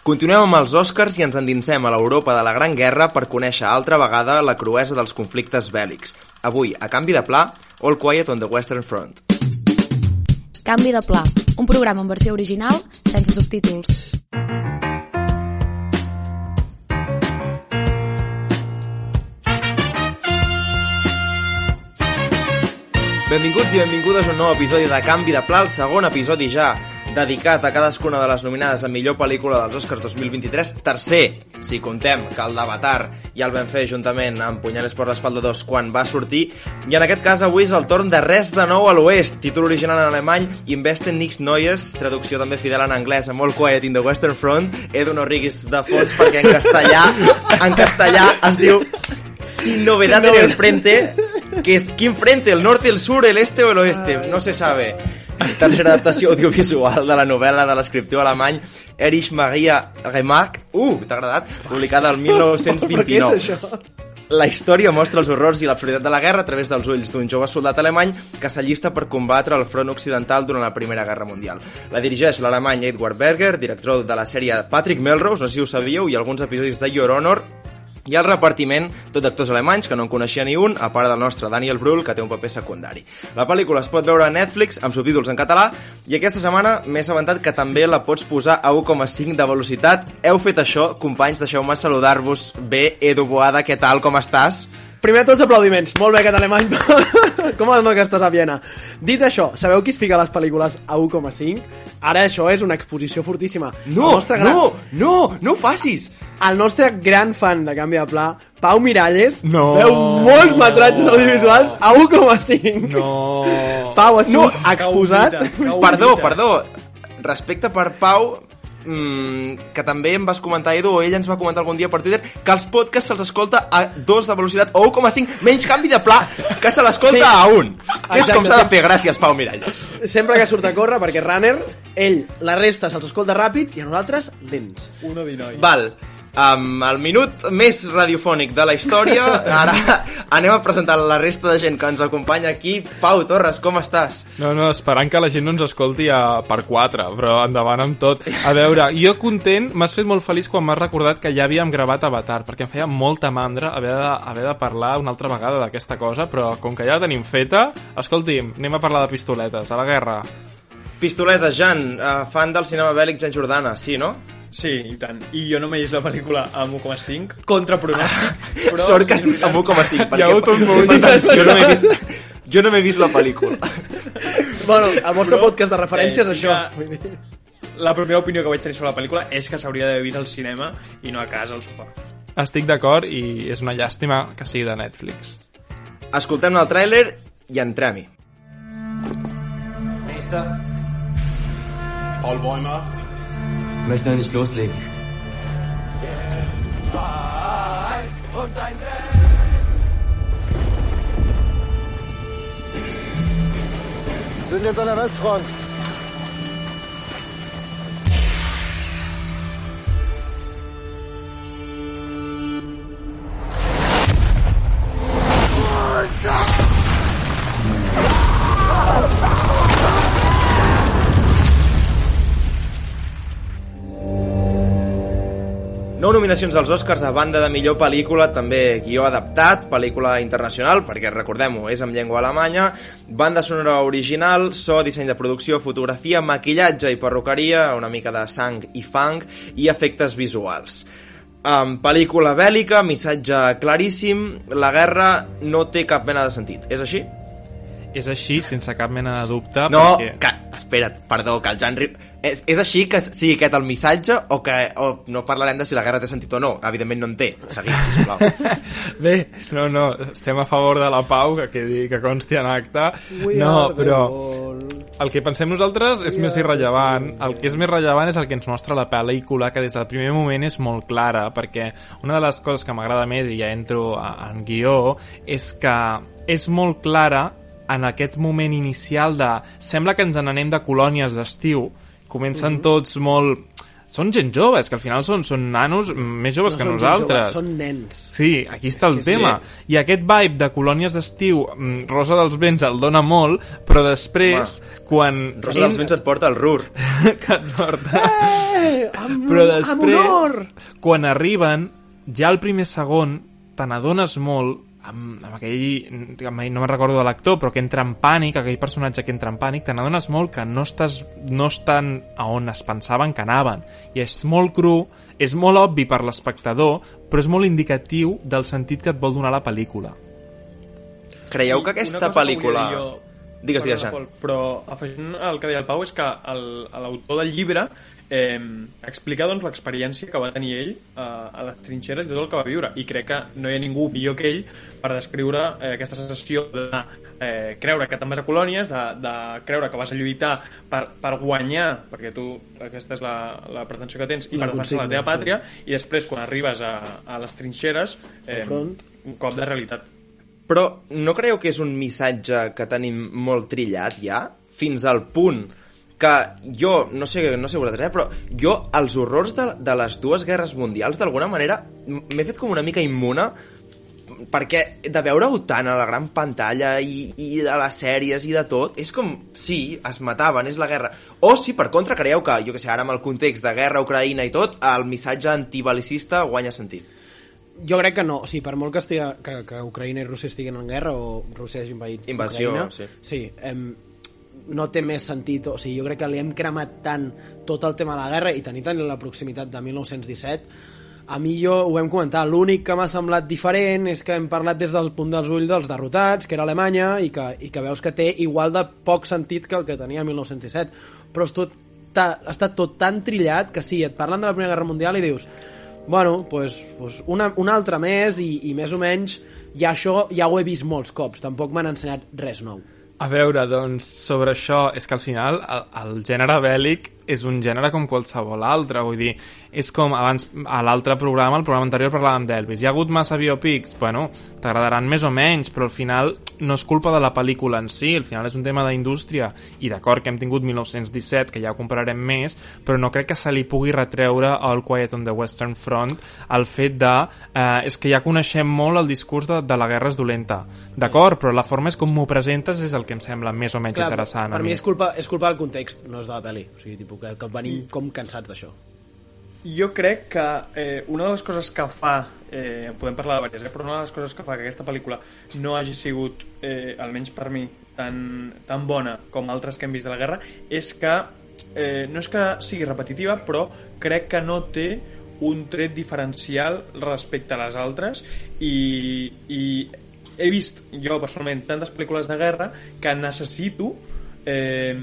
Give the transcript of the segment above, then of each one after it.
Continuem amb els Oscars i ens endinsem a l'Europa de la Gran Guerra per conèixer altra vegada la cruesa dels conflictes bèl·lics. Avui, a canvi de pla, All Quiet on the Western Front. Canvi de pla, un programa en versió original sense subtítols. Benvinguts i benvingudes a un nou episodi de Canvi de Pla, el segon episodi ja dedicat a cadascuna de les nominades a millor pel·lícula dels Oscars 2023. Tercer, si contem que el d'Avatar ja el vam fer juntament amb Punyales per l'Espalda 2 quan va sortir. I en aquest cas avui és el torn de Res de nou a l'Oest, títol original en alemany, Invest in Nix Neues, traducció també fidel en anglès, amb All Quiet in the Western Front, Edu Norriguis de fons perquè en castellà, en castellà es diu Sin novedad en el frente, que es ¿quién frente? ¿El norte, el sur, el este o el oeste? No se sabe. Tercera adaptació audiovisual de la novel·la de l'escriptor alemany Erich Maria Remarque, uh, t'ha agradat? Publicada el 1929. La història mostra els horrors i l'absurditat de la guerra a través dels ulls d'un jove soldat alemany que s'allista per combatre el front occidental durant la Primera Guerra Mundial. La dirigeix l'alemany Edward Berger, director de la sèrie Patrick Melrose, no sé si ho sabíeu, i alguns episodis de Your Honor, i el repartiment, tot d'actors alemanys, que no en coneixia ni un, a part del nostre Daniel Brühl, que té un paper secundari. La pel·lícula es pot veure a Netflix amb subtítols en català i aquesta setmana m'he assabentat que també la pots posar a 1,5 de velocitat. Heu fet això, companys, deixeu-me saludar-vos bé. Edu Boada, què tal, com estàs? Primer tots aplaudiments, molt bé aquest alemany Com es nota que estàs a Viena Dit això, sabeu qui es fica les pel·lícules a 1,5? Ara això és una exposició fortíssima No, gran- no, no, no ho facis! El nostre gran fan de Canvi de Pla Pau Miralles No. Veu molts metratges audiovisuals a 1,5 No. Pau ha sigut No, exposat Perdó, perdó. Respecte per Pau, mm, que també em vas comentar, Edu, o ell ens va comentar algun dia per Twitter, que els podcasts se'ls escolta a 2 de velocitat o 1,5, menys canvi de pla, que se l'escolta Sí. a 1. Que és Exacte, com s'ha de fer, gràcies, Pau Miralles. Sempre que surt a córrer, perquè Runner Ell, la resta se'ls escolta ràpid I a nosaltres, lents Uno di noi. Val, amb el minut més radiofònic de la història, ara anem a presentar la resta de gent que ens acompanya aquí. Pau Torres, com estàs? No, no, esperant que la gent no ens escolti a, per quatre, però endavant amb tot. A veure, jo content, m'has fet molt feliç quan m'has recordat que ja havíem gravat Avatar, perquè em feia molta mandra haver de, haver de parlar una altra vegada d'aquesta cosa, però com que ja la tenim feta, escolti'm, anem a parlar de pistoletes, a la guerra. Pistoletes, Jan, eh, fan del cinema bèl·lic Jan Jordana, sí, no? Sí, i tant. I jo no m'he vist la pel·lícula amb 1,5, contra pronòstic. Però Sort que has dit amb 1,5, perquè hagut un moment. jo no m'he vist, jo no m'he vist la pel·lícula. Bueno, el vostre Però, podcast de referència eh, és sí això que- La primera opinió que vaig tenir sobre la pel·lícula és que s'hauria d'haver vist al cinema i no a casa al sofà. Estic d'acord i és una llàstima que sigui de Netflix. Escoltem el tràiler i entrem-hi. Meister, Paul Bäumer. Möchte noch nicht loslegen. Wir sind jetzt an der Westfront. Nou nominacions als Oscars a banda de millor pel·lícula, també guió adaptat, pel·lícula internacional, perquè recordem-ho, és en llengua alemanya, banda sonora original, so, disseny de producció, fotografia, maquillatge i perruqueria, una mica de sang i fang, i efectes visuals. Um, pel·lícula bèl·lica, missatge claríssim, la guerra no té cap mena de sentit. És així? És així, sense cap mena de dubte, No, perquè... espera't, perdó, que el Jan... És, és així que sigui aquest el missatge o que o no parlarem de si la guerra té sentit o no? Evidentment no en té. Seguim, sisplau. Bé, no, no, estem a favor de la pau, que quedi, que consti en acte. We No, però el que pensem nosaltres és més irrellevant. El que és més rellevant és el que ens mostra la pel·lícula, que des del primer moment és molt clara, perquè una de les coses que m'agrada més, i ja entro a- en guió, és que és molt clara en aquest moment inicial de... Sembla que ens n'anem de colònies d'estiu, comencen tots molt són gent jove, és que al final són, són nanos més joves que són gent nosaltres. Joves, són nens. Sí, aquí està el que sí. tema. I aquest vibe de colònies d'estiu, mm, Rosa dels Vents el dona molt, però després, quan... Rosa dels Vents et porta el RUR. que et porta... Eh, amb, Però amb després, honor! quan arriben, ja al primer segon, te n'adones molt amb, amb aquell, no me'n recordo de l'actor, però que entra en pànic, aquell personatge que entra en pànic, te n'adones molt que no, estàs, no estan a on es pensaven que anaven. I és molt cru, és molt obvi per l'espectador, però és molt indicatiu del sentit que et vol donar la pel·lícula. Creieu que aquesta que pel·lícula... dir jo- Digues, digues, Jan. Però afegint el que deia el Pau és que el- l'autor del llibre eh, explica doncs, l'experiència que va tenir ell eh, a les trinxeres i tot el que va viure. I crec que no hi ha ningú millor que ell per descriure eh, aquesta sensació de eh, creure que te'n vas a colònies de, de creure que vas a lluitar per, per guanyar, perquè tu aquesta és la, la pretensió que tens i La per defensar la teva pàtria i després quan arribes a, a les trinxeres eh, un cop de realitat. Però no creieu que és un missatge que tenim molt trillat ja? Fins al punt que jo, no sé, no sé vosaltres, eh, però jo els horrors de, de les dues guerres mundials d'alguna manera m'he fet com una mica immuna perquè de veure-ho tant a la gran pantalla i, i de les sèries i de tot, és com, sí, es mataven, és la guerra. O si per contra creieu que, jo que sé, ara amb el context de guerra, Ucraïna i tot, el missatge antibalicista guanya sentit. Jo crec que no, o sigui, per molt que, estiga, que, que Ucraïna i Rússia estiguin en guerra o Rússia hagi invadit Invasió, Ucraïna, sí. sí em, no té més sentit, o sigui, jo crec que li hem cremat tant tot el tema de la guerra i tenir tant la proximitat de 1917 a mi jo ho vam comentar, l'únic que m'ha semblat diferent és que hem parlat des del punt dels ulls dels derrotats, que era Alemanya, i que, i que veus que té igual de poc sentit que el que tenia 1917. Però és tot, ta, està tot tan trillat que sí, et parlen de la Primera Guerra Mundial i dius bueno, pues, pues una, una altra més i, i més o menys ja això ja ho he vist molts cops, tampoc m'han ensenyat res nou. A veure, doncs, sobre això, és que al final el, el gènere bèl·lic és un gènere com qualsevol altre, vull dir, és com abans, a l'altre programa, el programa anterior parlàvem d'Elvis, hi ha hagut massa biopics, bueno, t'agradaran més o menys, però al final no és culpa de la pel·lícula en si, al final és un tema d'indústria, i d'acord que hem tingut 1917, que ja ho compararem més, però no crec que se li pugui retreure al Quiet on the Western Front el fet de, eh, és que ja coneixem molt el discurs de, de la guerra és dolenta, d'acord, però la forma és com m'ho presentes és el que em sembla més o menys interessant. per a mi. és culpa, és culpa del context, no és de la pel·li, o sigui, tipus, que, que venim com cansats d'això. Jo crec que eh, una de les coses que fa, eh, podem parlar de diverses, eh, però una de les coses que fa que aquesta pel·lícula no hagi sigut, eh, almenys per mi, tan, tan bona com altres que hem vist de la guerra, és que eh, no és que sigui repetitiva, però crec que no té un tret diferencial respecte a les altres i, i he vist jo personalment tantes pel·lícules de guerra que necessito eh,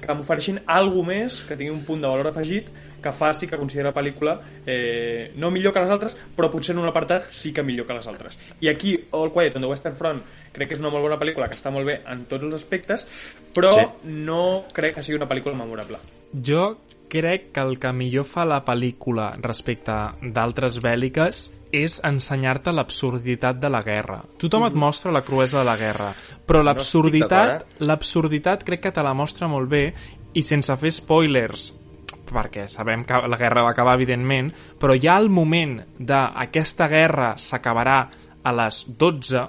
que m'ofereixin alguna més, que tingui un punt de valor afegit que faci que consideri la pel·lícula eh, no millor que les altres, però potser en un apartat sí que millor que les altres. I aquí, All Quiet on the Western Front, crec que és una molt bona pel·lícula, que està molt bé en tots els aspectes, però Sí. no crec que sigui una pel·lícula memorable. Jo crec que el que millor fa la pel·lícula respecte d'altres bèl·liques és ensenyar-te l'absurditat de la guerra. Tothom et mostra la cruesa de la guerra, però l'absurditat d'acord, l'absurditat crec que te la mostra molt bé i sense fer spoilers perquè sabem que la guerra va acabar, evidentment, però ja el moment de aquesta guerra s'acabarà a les 12,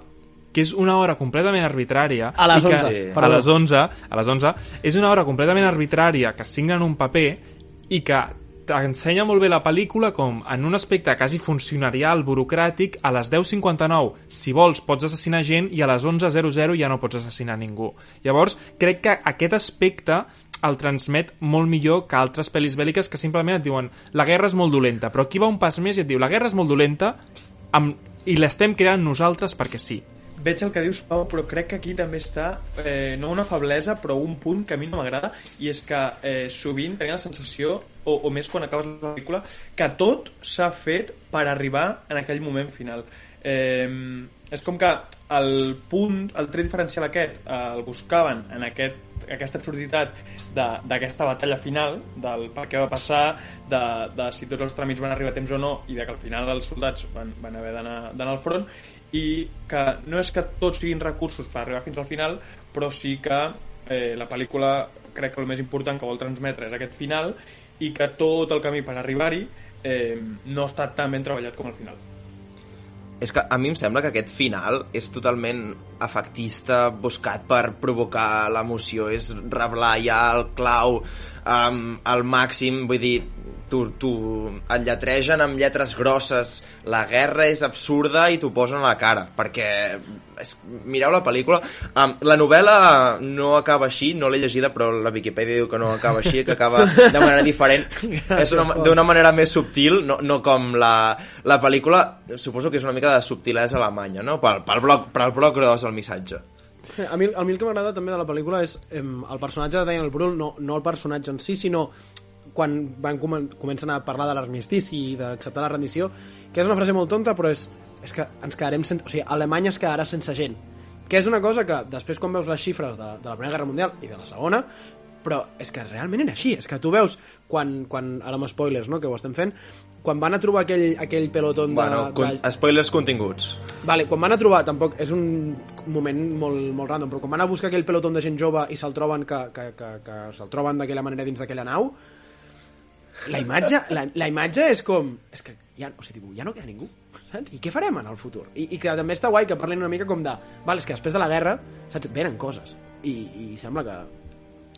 que és una hora completament arbitrària... A les i que, 11, a les 11, a les 11, és una hora completament arbitrària que es signa en un paper i que t'ensenya molt bé la pel·lícula com en un aspecte quasi funcionarial, burocràtic, a les 10.59, si vols, pots assassinar gent i a les 11.00 ja no pots assassinar ningú. Llavors, crec que aquest aspecte el transmet molt millor que altres pel·lis bèl·liques que simplement et diuen la guerra és molt dolenta, però aquí va un pas més i et diu la guerra és molt dolenta amb... i l'estem creant nosaltres perquè sí. Veig el que dius, Pau, però crec que aquí també està, eh, no una feblesa, però un punt que a mi no m'agrada, i és que eh, sovint tenia la sensació, o, o més quan acabes la pel·lícula, que tot s'ha fet per arribar en aquell moment final. Eh, és com que el punt, el tret diferencial aquest, eh, el buscaven en aquest, aquesta absurditat d'aquesta batalla final, del per què va passar, de, de si tots els tràmits van arribar a temps o no, i de que al final els soldats van, van haver d'anar al front, i que no és que tots siguin recursos per arribar fins al final, però sí que eh, la pel·lícula crec que el més important que vol transmetre és aquest final i que tot el camí per arribar-hi eh, no està tan ben treballat com al final. És que a mi em sembla que aquest final és totalment efectista, buscat per provocar l'emoció, és reblar ja el clau um, al màxim, vull dir, tu, tu et lletregen amb lletres grosses. La guerra és absurda i t'ho posen a la cara perquè és, mireu la pel·lícula. Um, la novel·la no acaba així no l'he llegida però la Wikipedia diu que no acaba així que acaba de manera diferent. És una- d'una manera més subtil no, no com la, la pel·lícula. Suposo que és una mica de subtilesa alemanya no? pel, pel, bloc, pel bloc gros el missatge. A mi, a mi el que m'agrada també de la pel·lícula és em, el personatge de Daniel Brühl, no, no el personatge en si, sinó quan van comen comencen a parlar de l'armistici i d'acceptar la rendició, que és una frase molt tonta, però és, és que ens quedarem sense... O sigui, Alemanya es quedarà sense gent. Que és una cosa que després quan veus les xifres de, de la Primera Guerra Mundial i de la Segona, però és que realment era així, és que tu veus quan, quan ara amb spoilers, no?, que ho estem fent, quan van a trobar aquell, aquell pelotón de, bueno, con, de, spoilers continguts Vale, quan van a trobar, tampoc és un moment molt, molt random, però quan van a buscar aquell pelotón de gent jove i se'l troben que, que, que, que se'l troben d'aquella manera dins d'aquella nau, la imatge, la, la imatge és com... És que ja, o sigui, ja no queda ningú, saps? I què farem en el futur? I, I que també està guai que parlin una mica com de... Val, és que després de la guerra, saps? Venen coses. I, i sembla que,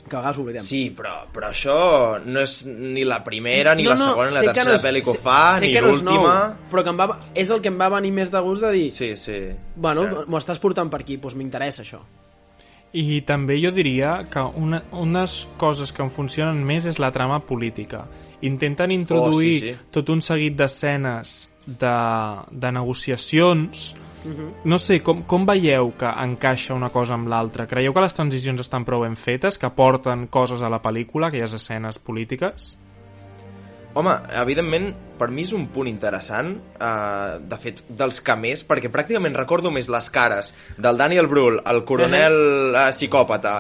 que a vegades ho oblidem. Sí, però, però això no és ni la primera, ni No, la no, segona, ni sé la tercera no és- pel·li que ho fa, sé ni no l'última... nou, Però que em va, és el que em va venir més de gust de dir... Sí, sí. Bueno, m'ho estàs portant per aquí, doncs m'interessa això. I també jo diria que una, unes coses que em funcionen més és la trama política. Intenten introduir Oh, sí, sí. tot un seguit d'escenes de, de negociacions no sé, com, com veieu que encaixa una cosa amb l'altra? Creieu que les transicions estan prou ben fetes, que porten coses a la pel·lícula, aquelles escenes polítiques? Home, evidentment, per mi és un punt interessant, eh, de fet, dels que més, perquè pràcticament recordo més les cares del Daniel Brühl, el coronel eh, psicòpata,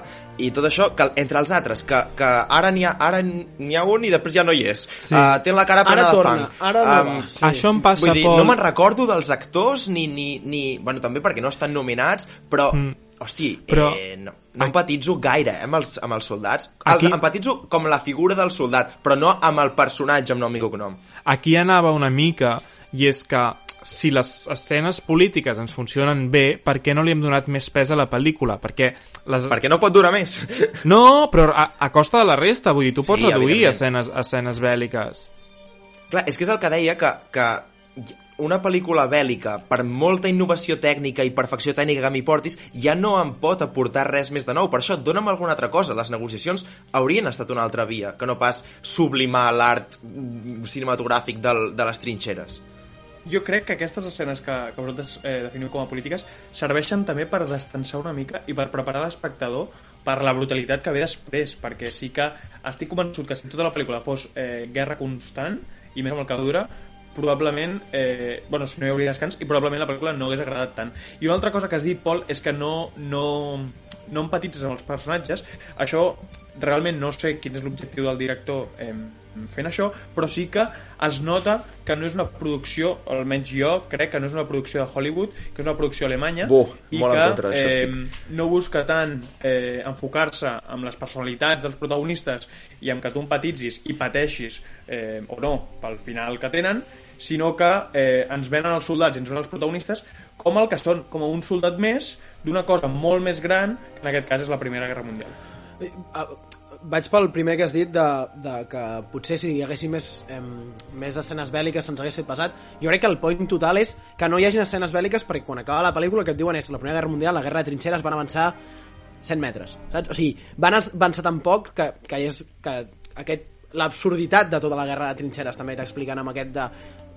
i tot això, que entre els altres, que, que ara n'hi ha, ara n'hi ha un i després ja no hi és. Sí. Eh, té la cara plena Ara de torna, fang. ara no Em, va, sí. Això em passa, Vull dir, Pol... no me'n recordo dels actors, ni, ni, ni... Bueno, també perquè no estan nominats, però... Mm. Hosti, Però- eh, no, no empatitzo gaire eh, amb, els, amb els soldats. Aquí- El, empatitzo com la figura del soldat, però no amb el personatge amb nom i cognom. Aquí anava una mica, i és que si les escenes polítiques ens funcionen bé, per què no li hem donat més pes a la pel·lícula? Perquè les... Perquè no pot durar més. No, però a, a costa de la resta, vull dir, tu Sí, pots reduir escenes, escenes bèl·liques. Clar, és que és el que deia, que, que una pel·lícula bèl·lica, per molta innovació tècnica i perfecció tècnica que m'hi portis, ja no em pot aportar res més de nou. Per això, dona'm alguna altra cosa. Les negociacions haurien estat una altra via, que no pas sublimar l'art mm, cinematogràfic del, de les trinxeres. Jo crec que aquestes escenes que, que vosaltres eh, definiu com a polítiques serveixen també per destensar una mica i per preparar l'espectador per la brutalitat que ve després, perquè sí que estic convençut que si tota la pel·lícula fos eh, guerra constant, i més amb el que dura, probablement, eh, bueno, si no hi hauria descans, i probablement la pel·lícula no hagués agradat tant. I una altra cosa que has dit, Pol, és que no, no, no empatitzes amb els personatges. Això, realment no sé quin és l'objectiu del director eh, fent això, però sí que es nota que no és una producció, almenys jo crec que no és una producció de Hollywood, que és una producció alemanya, Buh, i en que contra d'això estic. no busca tant eh, enfocar-se amb les personalitats dels protagonistes i amb que tu empatitzis i pateixis eh, o no pel final que tenen, sinó que eh, ens venen els soldats i ens venen els protagonistes com el que són, com un soldat més d'una cosa molt més gran, que en aquest cas és la Primera Guerra Mundial. Eh, Vaig pel primer que has dit de, de que potser si hi haguessin més, em, més escenes bèl·liques se'ns hagués pesat. Jo crec que el point total és que no hi hagin escenes bèl·liques perquè quan acaba la pel·lícula el que et diuen és la Primera Guerra Mundial, la Guerra de Trinxeres van avançar 100 metres. Saps? O sigui, van avançar tan poc que, que, és, que aquest l'absurditat de tota la guerra de trinxeres també t'expliquen amb aquest de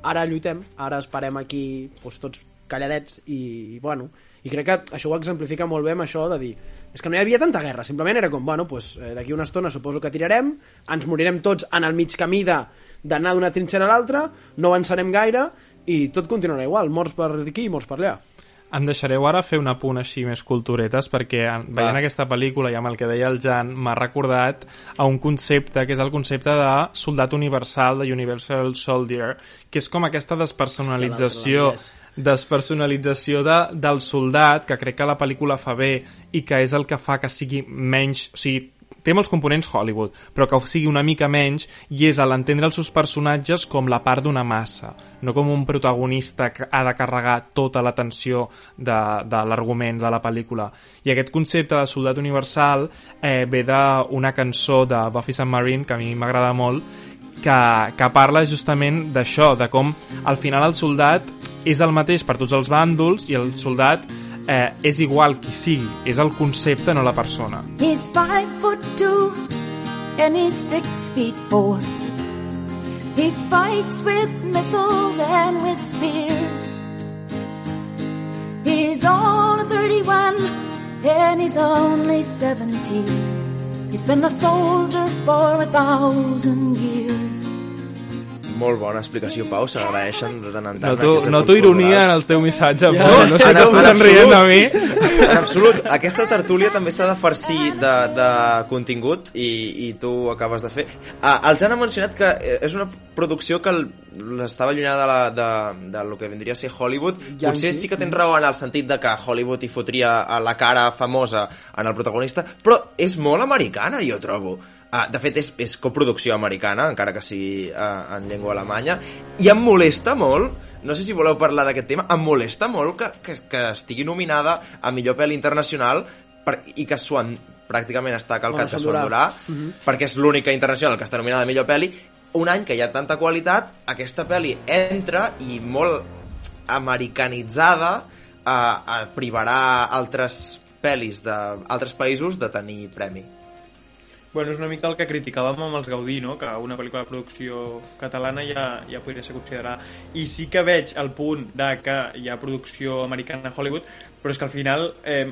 ara lluitem, ara esperem aquí doncs, tots calladets i, i bueno i crec que això ho exemplifica molt bé amb això de dir és que no hi havia tanta guerra, simplement era com bueno, pues, eh, d'aquí una estona suposo que tirarem ens morirem tots en el mig camí d'anar d'una trinxera a l'altra no avançarem gaire i tot continuarà igual, morts per aquí i morts per allà Em deixareu ara fer un apunt així més culturetes perquè en- veient aquesta pel·lícula i amb el que deia el Jan m'ha recordat a un concepte que és el concepte de soldat universal, de Universal Soldier, que és com aquesta despersonalització despersonalització de, del soldat que crec que la pel·lícula fa bé i que és el que fa que sigui menys o sigui, té molts components Hollywood, però que sigui una mica menys i és a l'entendre els seus personatges com la part d'una massa, no com un protagonista que ha de carregar tota l'atenció de, de l'argument de la pel·lícula. I aquest concepte de soldat universal eh, ve d'una cançó de Buffy Saint-Marine que a mi m'agrada molt que, que parla justament d'això, de com al final el soldat és el mateix per tots els bàndols i el soldat eh, és igual qui sigui, és el concepte, no la persona. He's five foot two and he's six feet four. He fights with missiles and with spears. He's all 31 and he's only 17. He's been a soldier for a thousand years. Molt bona explicació, Pau, s'agraeixen de tant en tant. Noto, noto apunts ironia en el teu missatge, Ja. però no sé En- com en estan rient de mi. En absolut. Aquesta tertúlia també s'ha de farcir de, de contingut i, i tu ho acabes de fer. Ah, el Jan ha mencionat que eh, és una producció que l'estava allunyada de, la, de, de lo que vindria a ser Hollywood. Yankee. Potser sí que tens raó en el sentit de que Hollywood hi fotria a la cara famosa en el protagonista, però és molt americana, jo trobo. Ah, de fet, és, és coproducció americana, encara que sigui uh, en llengua alemanya, i em molesta molt, no sé si voleu parlar d'aquest tema, em molesta molt que, que, que estigui nominada a millor pel·li internacional per, i que Swan pràcticament està calcat Bueno, de Swan Durà. Durà, perquè és l'única internacional que està nominada a millor pel·li, un any que hi ha tanta qualitat, aquesta pel·li entra i molt americanitzada eh, eh, privarà altres pel·lis d'altres països de tenir premi. Bueno, és una mica el que criticàvem amb els Gaudí, no? que una pel·lícula de producció catalana ja, ja podria ser considerada. I sí que veig el punt de que hi ha producció americana a Hollywood, però és que al final eh,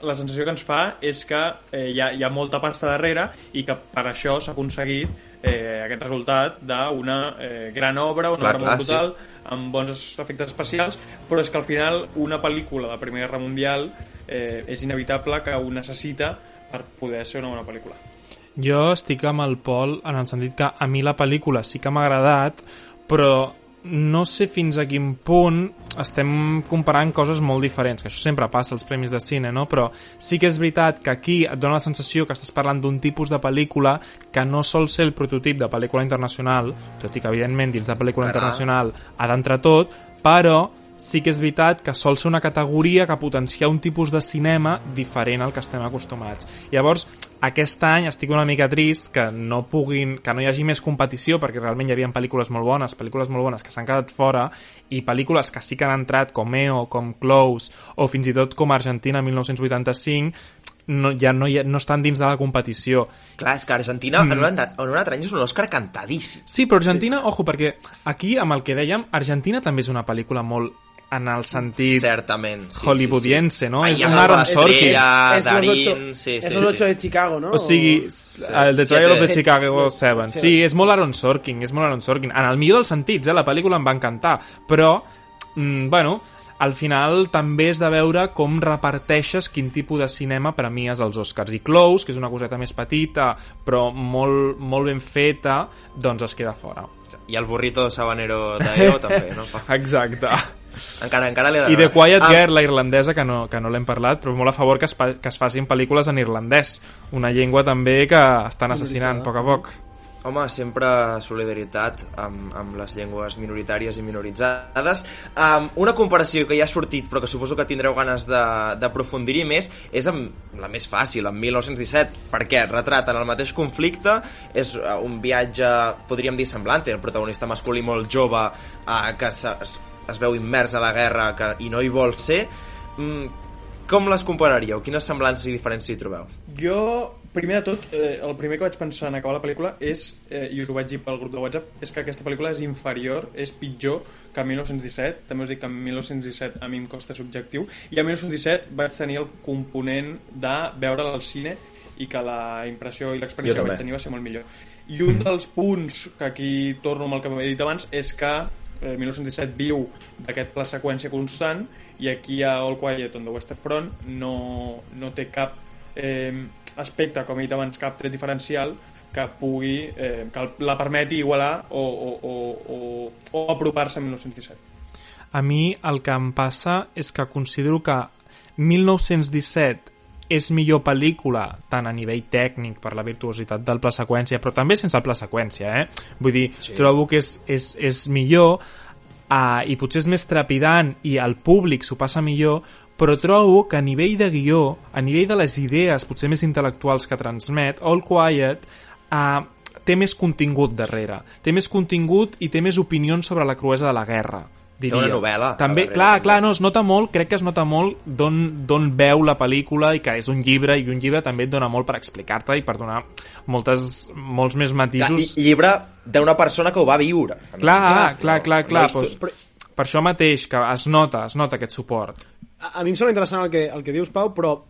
la sensació que ens fa és que eh, hi, ha, hi ha molta pasta darrere i que per això s'ha aconseguit eh, aquest resultat d'una eh, gran obra, una Clar, obra clar, molt brutal, amb bons efectes especials, però és que al final una pel·lícula de la Primera Guerra Mundial eh, és inevitable que ho necessita per poder ser una bona pel·lícula. Jo estic amb el Pol en el sentit que a mi la pel·lícula sí que m'ha agradat, però no sé fins a quin punt estem comparant coses molt diferents, que això sempre passa als premis de cine, no? però sí que és veritat que aquí et dona la sensació que estàs parlant d'un tipus de pel·lícula que no sol ser el prototip de pel·lícula internacional, tot i que evidentment dins de pel·lícula internacional ha d'entrar tot, però sí que és veritat que sol ser una categoria que potencia un tipus de cinema diferent al que estem acostumats. Llavors, aquest any estic una mica trist que no puguin, que no hi hagi més competició perquè realment hi havia pel·lícules molt bones, pel·lícules molt bones que s'han quedat fora i pel·lícules que sí que han entrat com EO, com Close o fins i tot com Argentina 1985 no, ja no, ha, no estan dins de la competició. Clar, és que Argentina mm. en, un, en un altre any és un Òscar cantadíssim. Sí, però Argentina, sí. ojo, perquè aquí, amb el que dèiem, Argentina també és una pel·lícula molt en el sentit Certament. Sí, hollywoodiense, sí, sí. no? Ai, és un Aaron de Sorkin. Estrella, és Darín... Sí, és sí, los sí. ocho de Chicago, no? O sigui, el The Trial of the. Chicago Sí. 7. Sí, és molt Aaron Sorkin, és molt Aaron Sorkin. En el millor dels sentits, eh? La pel·lícula em va encantar. Però, mm, bueno, al final també és de veure com reparteixes quin tipus de cinema premies als Oscars. I Close, que és una coseta més petita, però molt, molt ben feta, doncs es queda fora. I el burrito sabanero d'Eo també, no? Exacte. Encara, encara li ha I The. Quiet Ah, Girl, la irlandesa, que no, que no l'hem parlat, però molt a favor que es, que es facin pel·lícules en irlandès. Una llengua també que estan assassinant a poc a poc. Home, sempre solidaritat amb, amb les llengües minoritàries i minoritzades. Um, una comparació que ja ha sortit, però que suposo que tindreu ganes de- d'aprofundir-hi més, és amb la més fàcil, amb 1917, perquè retraten el mateix conflicte, és uh, un viatge, podríem dir, semblant, té el protagonista masculí molt jove uh, que es, veu immers a la guerra que, i no hi vol ser. Mm, com les compararíeu? Quines semblances i diferències hi trobeu? Jo, primer de tot, eh, el primer que vaig pensar en acabar la pel·lícula és, eh, i us ho vaig dir pel grup de WhatsApp, és que aquesta pel·lícula és inferior, és pitjor que 1917. També us dic que 1917 a mi em costa subjectiu. I a 1917 vaig tenir el component de veure'l al cine i que la impressió i l'experiència que vaig tenir va ser molt millor. I un dels punts que aquí torno amb el que m'he dit abans és que eh, 1917 viu d'aquest pla seqüència constant i aquí a All Quiet on the Western Front no, no té cap eh, aspecte, com he dit abans, cap tret diferencial que pugui, eh, que la permeti igualar o, o, o, o, o apropar-se a 1917. A mi el que em passa és que considero que 1917 és millor pel·lícula tant a nivell tècnic per la virtuositat del pla seqüència, però també sense el pla seqüència, eh? Vull dir, sí. trobo que és, és, és millor uh, i potser és més trepidant i el públic s'ho passa millor, però trobo que a nivell de guió, a nivell de les idees potser més intel·lectuals que transmet, All Quiet uh, té més contingut darrere. Té més contingut i té més opinions sobre la cruesa de la guerra diria. una novel·la També, darrere, clar, també. clar, no, es nota molt, crec que es nota molt d'on d'on veu la pel·lícula i que és un llibre, i un llibre també et dona molt per explicar-te i per donar moltes, molts més Clar, matisos. i- llibre d'una persona que ho va viure. Clar, clar, clar, clar, no doncs, histo- per això mateix, que es nota, es nota aquest suport. a, a mi em sembla interessant el que, el que dius, Pau, però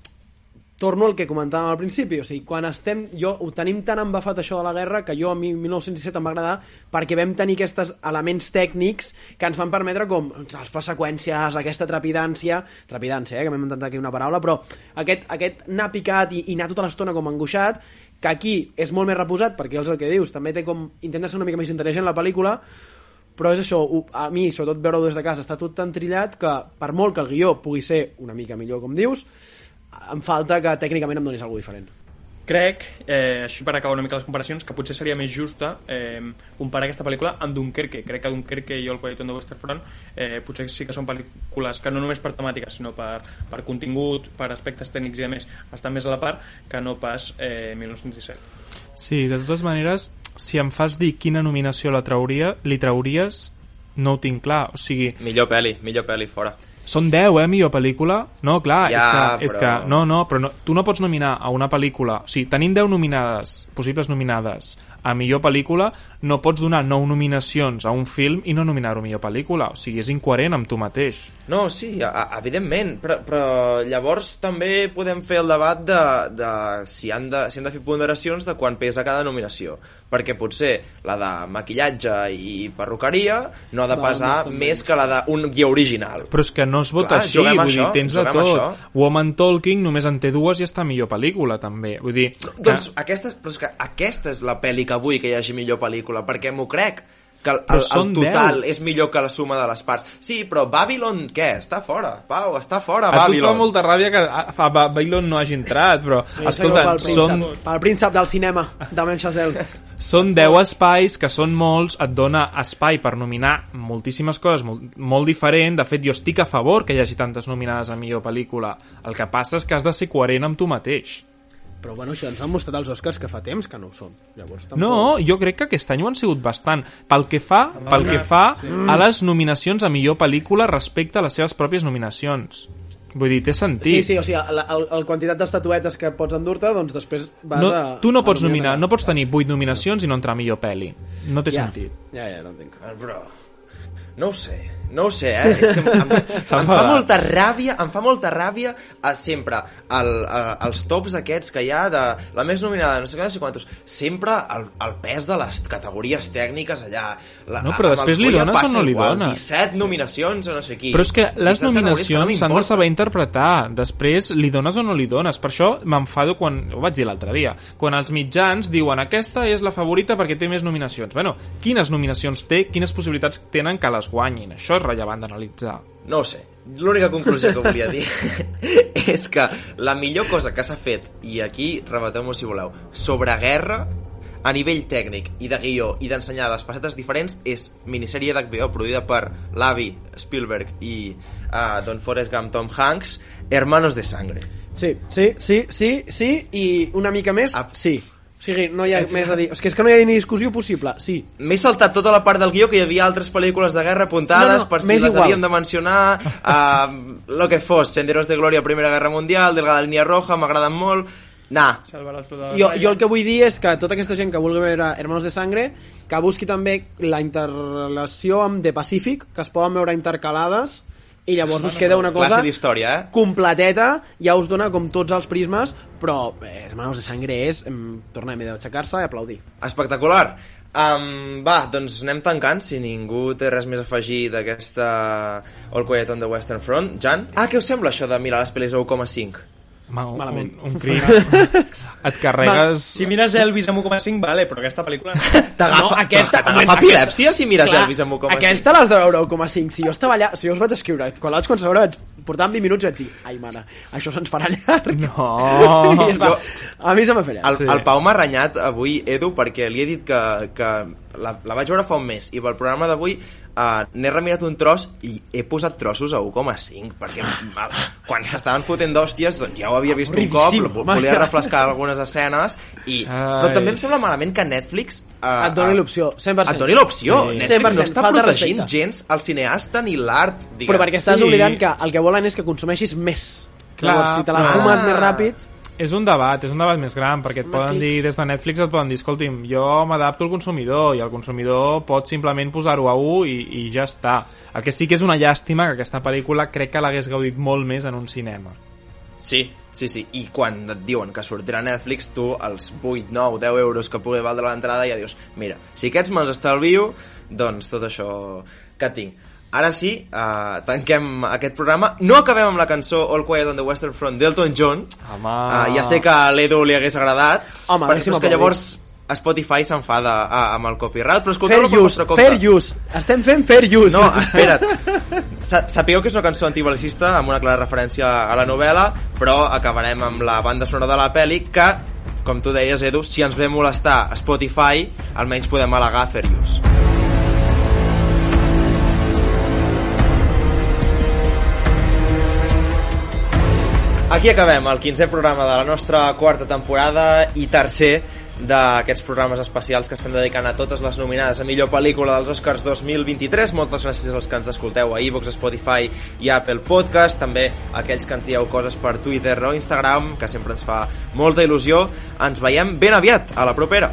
torno al que comentàvem al principi, o sigui, quan estem, jo ho tenim tan embafat això de la guerra que jo a mi 1917 em va agradar perquè vam tenir aquests elements tècnics que ens van permetre com les seqüències, aquesta trepidància trepidància, eh, que m'hem inventat aquí una paraula però aquest, aquest anar picat i, i anar tota l'estona com angoixat que aquí és molt més reposat perquè és el que dius, també té com intenta ser una mica més intel·ligent la pel·lícula però és això, a mi, sobretot veure-ho des de casa, està tot tan trillat que per molt que el guió pugui ser una mica millor, com dius, em falta que tècnicament em donis alguna diferent. Crec, eh, així per acabar una mica les comparacions, que potser seria més justa eh, comparar aquesta pel·lícula amb Dunkerque. Crec que Dunkerque i El Quiet on the Western Front eh, potser sí que són pel·lícules que no només per temàtica, sinó per, per contingut, per aspectes tècnics i a més, estan més a la part que no pas eh, 1917. Sí, de totes maneres, si em fas dir quina nominació la trauria, li trauries, no ho tinc clar. O sigui, Millor pel·li, millor pel·li, fora. Són 10, eh, millor pel·lícula? No, clar, Ja, és que, és però- que no, no, però no, tu no pots nominar a una pel·lícula, o sigui, tenint 10 nominades, possibles nominades, a millor pel·lícula, no pots donar 9 nominacions a un film i no nominar-ho a millor pel·lícula, o sigui, és incoherent amb tu mateix. No, sí, a, a, evidentment, però, però llavors també podem fer el debat de, de, si, han de si han de fer ponderacions de quan pesa cada nominació, perquè potser la de maquillatge i perruqueria no ha de pesar doncs també. més que la d'un guió original. Però és que no es vota Clar, així, vull dir, això, tens de tot. això. Woman Talking només en té dues i està millor pel·lícula, també. Vull dir, que... Doncs aquesta, però és que aquesta és la pel·li que vull que hi hagi millor pel·lícula, perquè m'ho crec que el, el, el total 10. és millor que la suma de les parts. Sí, però Babylon, què? Està fora, Pau, està fora a tu et fa Babylon. molta ràbia que a, a Babylon no hagi entrat, però, escolta, pel príncep, són, pel príncep del cinema, Damien Chazelle. Són 10 espais, que són molts, et dona espai per nominar moltíssimes coses molt, molt diferent. De fet, jo estic a favor que hi hagi tantes nominades a millor pel·lícula. El que passa és que has de ser coherent amb tu mateix. Però bueno, això ens han mostrat els Oscars que fa temps que no ho són. Llavors, tampoc... No, jo crec que aquest any ho han sigut bastant. Pel que fa, pel que fa a les nominacions a millor pel·lícula respecte a les seves pròpies nominacions. Vull dir, té sentit. Sí, sí, o sigui, la, el, el quantitat d'estatuetes que pots endur-te, doncs després vas no, a... tu no a pots nominar, no pots tenir 8 nominacions i no entrar a millor pel·li. No té ja. sentit. Ja, ja, t'entenc. Ah, Però... No ho sé, no ho sé, eh? És que em, em, em fa molta ràbia, em fa molta ràbia a sempre el, a, els tops aquests que hi ha de la més nominada, no sé què, no sé quantos, sempre el, el pes de les categories tècniques allà. La, No, però després li dones o no li igual, dones? 17 nominacions o no sé qui. Però és que les 17 categories que nominacions no s'han de m'importen. saber interpretar. Després li dones o no li dones. Per això m'enfado quan... Ho vaig dir l'altre dia. Quan els mitjans diuen aquesta és la favorita perquè té més nominacions. Bueno, quines nominacions té, quines possibilitats tenen que les guanyin. Això rellevant d'analitzar. No ho sé. L'única conclusió que volia dir és que la millor cosa que s'ha fet, i aquí rebateu-m'ho si voleu, sobre guerra, a nivell tècnic i de guió i d'ensenyar les facetes diferents és minissèrie d'HBO produïda per l'avi Spielberg i uh, Don Forrest Gump Tom Hanks Hermanos de Sangre Sí, sí, sí, sí, sí, i una mica més, Ah. sí. O sigui, no hi ha més a dir. És que, és que no hi ha ni discussió possible, sí. M'he saltat tota la part del guió que hi havia altres pel·lícules de guerra apuntades No, no, per si les igual. havíem de mencionar uh, lo que fos, Senderos de Gloria Primera Guerra Mundial, Delgada Línia Roja, m'agraden molt Nah, Jo, jo el que vull dir és que tota aquesta gent que vulgui veure Hermanos de Sangre que busqui també la interrelació amb The Pacific, que es poden veure intercalades i llavors us queda una cosa eh? completeta, ja us dona com tots els prismes, però eh, Hermanos de Sangre és, em, tornem a aixecar-se i aplaudir. Espectacular. Um, va, doncs anem tancant, si ningú té res més a afegir d'aquesta All Quiet on the Western Front. Jan? Ah, què us sembla això de mirar les pel·lis a 1,5? Home, un, Malament. un, un crim. et carregues... Si mires Elvis amb 1,5, vale, però aquesta pel·lícula... T'agafa no, aquesta, T'agafa epilèpsia si mires Clar, Elvis amb 1,5. Aquesta l'has de veure 1,5. Si jo estava allà, si jo us vaig escriure, quan l'haig començat a veure, vaig portar 20 minuts i vaig dir, ai, mare, això se'ns farà llarg. No. I va, a mi se m'ha fet llarg. El, Sí. el Pau m'ha renyat avui, Edu, perquè li he dit que, que la, la vaig veure fa un mes i pel programa d'avui uh, n'he remirat un tros i he posat trossos a 1,5 perquè quan s'estaven fotent d'hòsties doncs ja ho havia vist un cop, volia refrescar algunes escenes i, però també em sembla malament que Netflix uh, Et doni l'opció, 100%. et doni l'opció Sí. Netflix 100%, no està falta de protegint respecte. gens el cineasta ni l'art. Però perquè estàs Sí. oblidant que el que volen és que consumeixis més. Clar, Llavors, si te la ah. fumes més ràpid... És un debat, és un debat més gran, perquè et Més poden dir, clics. des de Netflix et poden dir, escolti'm, jo m'adapto al consumidor, i el consumidor pot simplement posar-ho a 1 i, i ja està. El que sí que és una llàstima que aquesta pel·lícula crec que l'hagués gaudit molt més en un cinema. Sí, sí, sí. I quan et diuen que sortirà a Netflix, tu, els 8, 9, 10 euros que pugui valdre l'entrada, ja dius, mira, si aquests me'ls estalvio, doncs tot això que tinc. Ara sí, uh, tanquem aquest programa. No acabem amb la cançó All Quiet on the Western Front d'Elton John. Home... Uh, ja sé que a l'Edu li hagués agradat, Home, però és que llavors Spotify s'enfada uh, amb el copyright, però escolteu-lo per vostre compte. fair use. Estem fent fair use. No, espera't. Sa sapigueu que és una cançó antibalicista amb una clara referència a la novel·la, però acabarem amb la banda sonora de la pel·li que, com tu deies, Edu, si ens ve molestar Spotify, almenys podem al·legar fair use. Aquí acabem el 15è programa de la nostra quarta temporada i tercer d'aquests programes especials que estem dedicant a totes les nominades a millor pel·lícula dels Oscars 2023. Moltes gràcies als que ens escolteu a iVox, Spotify i Apple Podcast, també a aquells que ens dieu coses per Twitter o Instagram, que sempre ens fa molta il·lusió. Ens veiem ben aviat, a la propera.